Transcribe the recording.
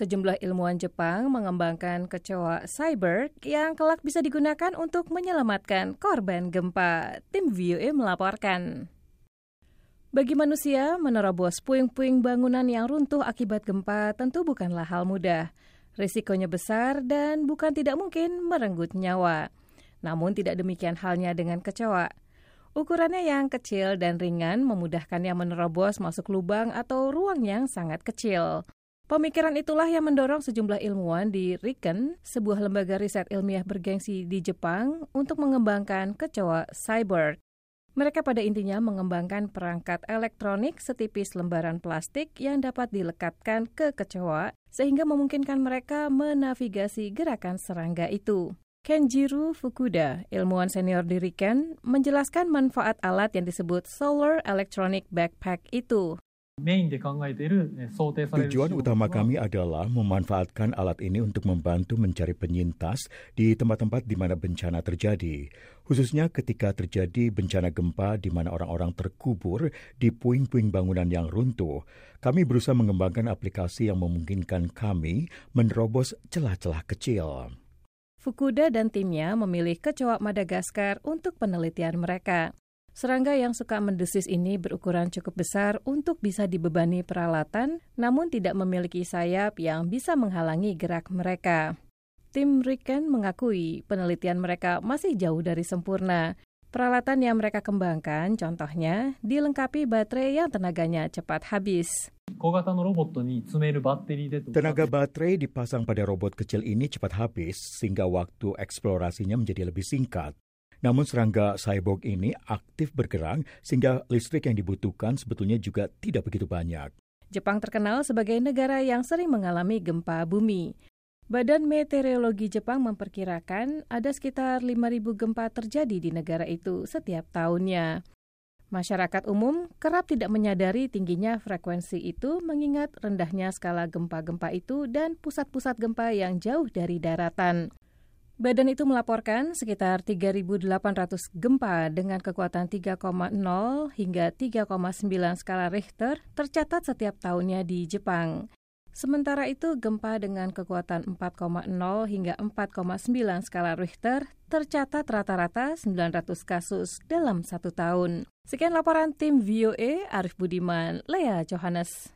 Sejumlah ilmuwan Jepang mengembangkan kecoa cyber yang kelak bisa digunakan untuk menyelamatkan korban gempa. Tim VOA melaporkan. Bagi manusia, menerobos puing-puing bangunan yang runtuh akibat gempa tentu bukanlah hal mudah. Risikonya besar dan bukan tidak mungkin merenggut nyawa. Namun tidak demikian halnya dengan kecoa. Ukurannya yang kecil dan ringan memudahkannya menerobos masuk lubang atau ruang yang sangat kecil. Pemikiran itulah yang mendorong sejumlah ilmuwan di RIKEN, sebuah lembaga riset ilmiah bergengsi di Jepang, untuk mengembangkan kecoa cyber. Mereka pada intinya mengembangkan perangkat elektronik setipis lembaran plastik yang dapat dilekatkan ke kecoa sehingga memungkinkan mereka menavigasi gerakan serangga itu. Kenjiro Fukuda, ilmuwan senior di RIKEN, menjelaskan manfaat alat yang disebut Solar Electronic Backpack itu. Tujuan utama kami adalah memanfaatkan alat ini untuk membantu mencari penyintas di tempat-tempat di mana bencana terjadi, khususnya ketika terjadi bencana gempa di mana orang-orang terkubur di puing-puing bangunan yang runtuh. Kami berusaha mengembangkan aplikasi yang memungkinkan kami menerobos celah-celah kecil. Fukuda dan timnya memilih kecoa Madagaskar untuk penelitian mereka. Serangga yang suka mendesis ini berukuran cukup besar untuk bisa dibebani peralatan, namun tidak memiliki sayap yang bisa menghalangi gerak mereka. Tim Riken mengakui penelitian mereka masih jauh dari sempurna. Peralatan yang mereka kembangkan, contohnya, dilengkapi baterai yang tenaganya cepat habis. Tenaga baterai dipasang pada robot kecil ini cepat habis, sehingga waktu eksplorasinya menjadi lebih singkat. Namun serangga cyborg ini aktif bergerak sehingga listrik yang dibutuhkan sebetulnya juga tidak begitu banyak. Jepang terkenal sebagai negara yang sering mengalami gempa bumi. Badan Meteorologi Jepang memperkirakan ada sekitar 5.000 gempa terjadi di negara itu setiap tahunnya. Masyarakat umum kerap tidak menyadari tingginya frekuensi itu mengingat rendahnya skala gempa-gempa itu dan pusat-pusat gempa yang jauh dari daratan. Badan itu melaporkan sekitar 3.800 gempa dengan kekuatan 3,0 hingga 3,9 skala Richter tercatat setiap tahunnya di Jepang. Sementara itu, gempa dengan kekuatan 4,0 hingga 4,9 skala Richter tercatat rata-rata 900 kasus dalam satu tahun. Sekian laporan tim VOA, Arif Budiman, Lea Johannes.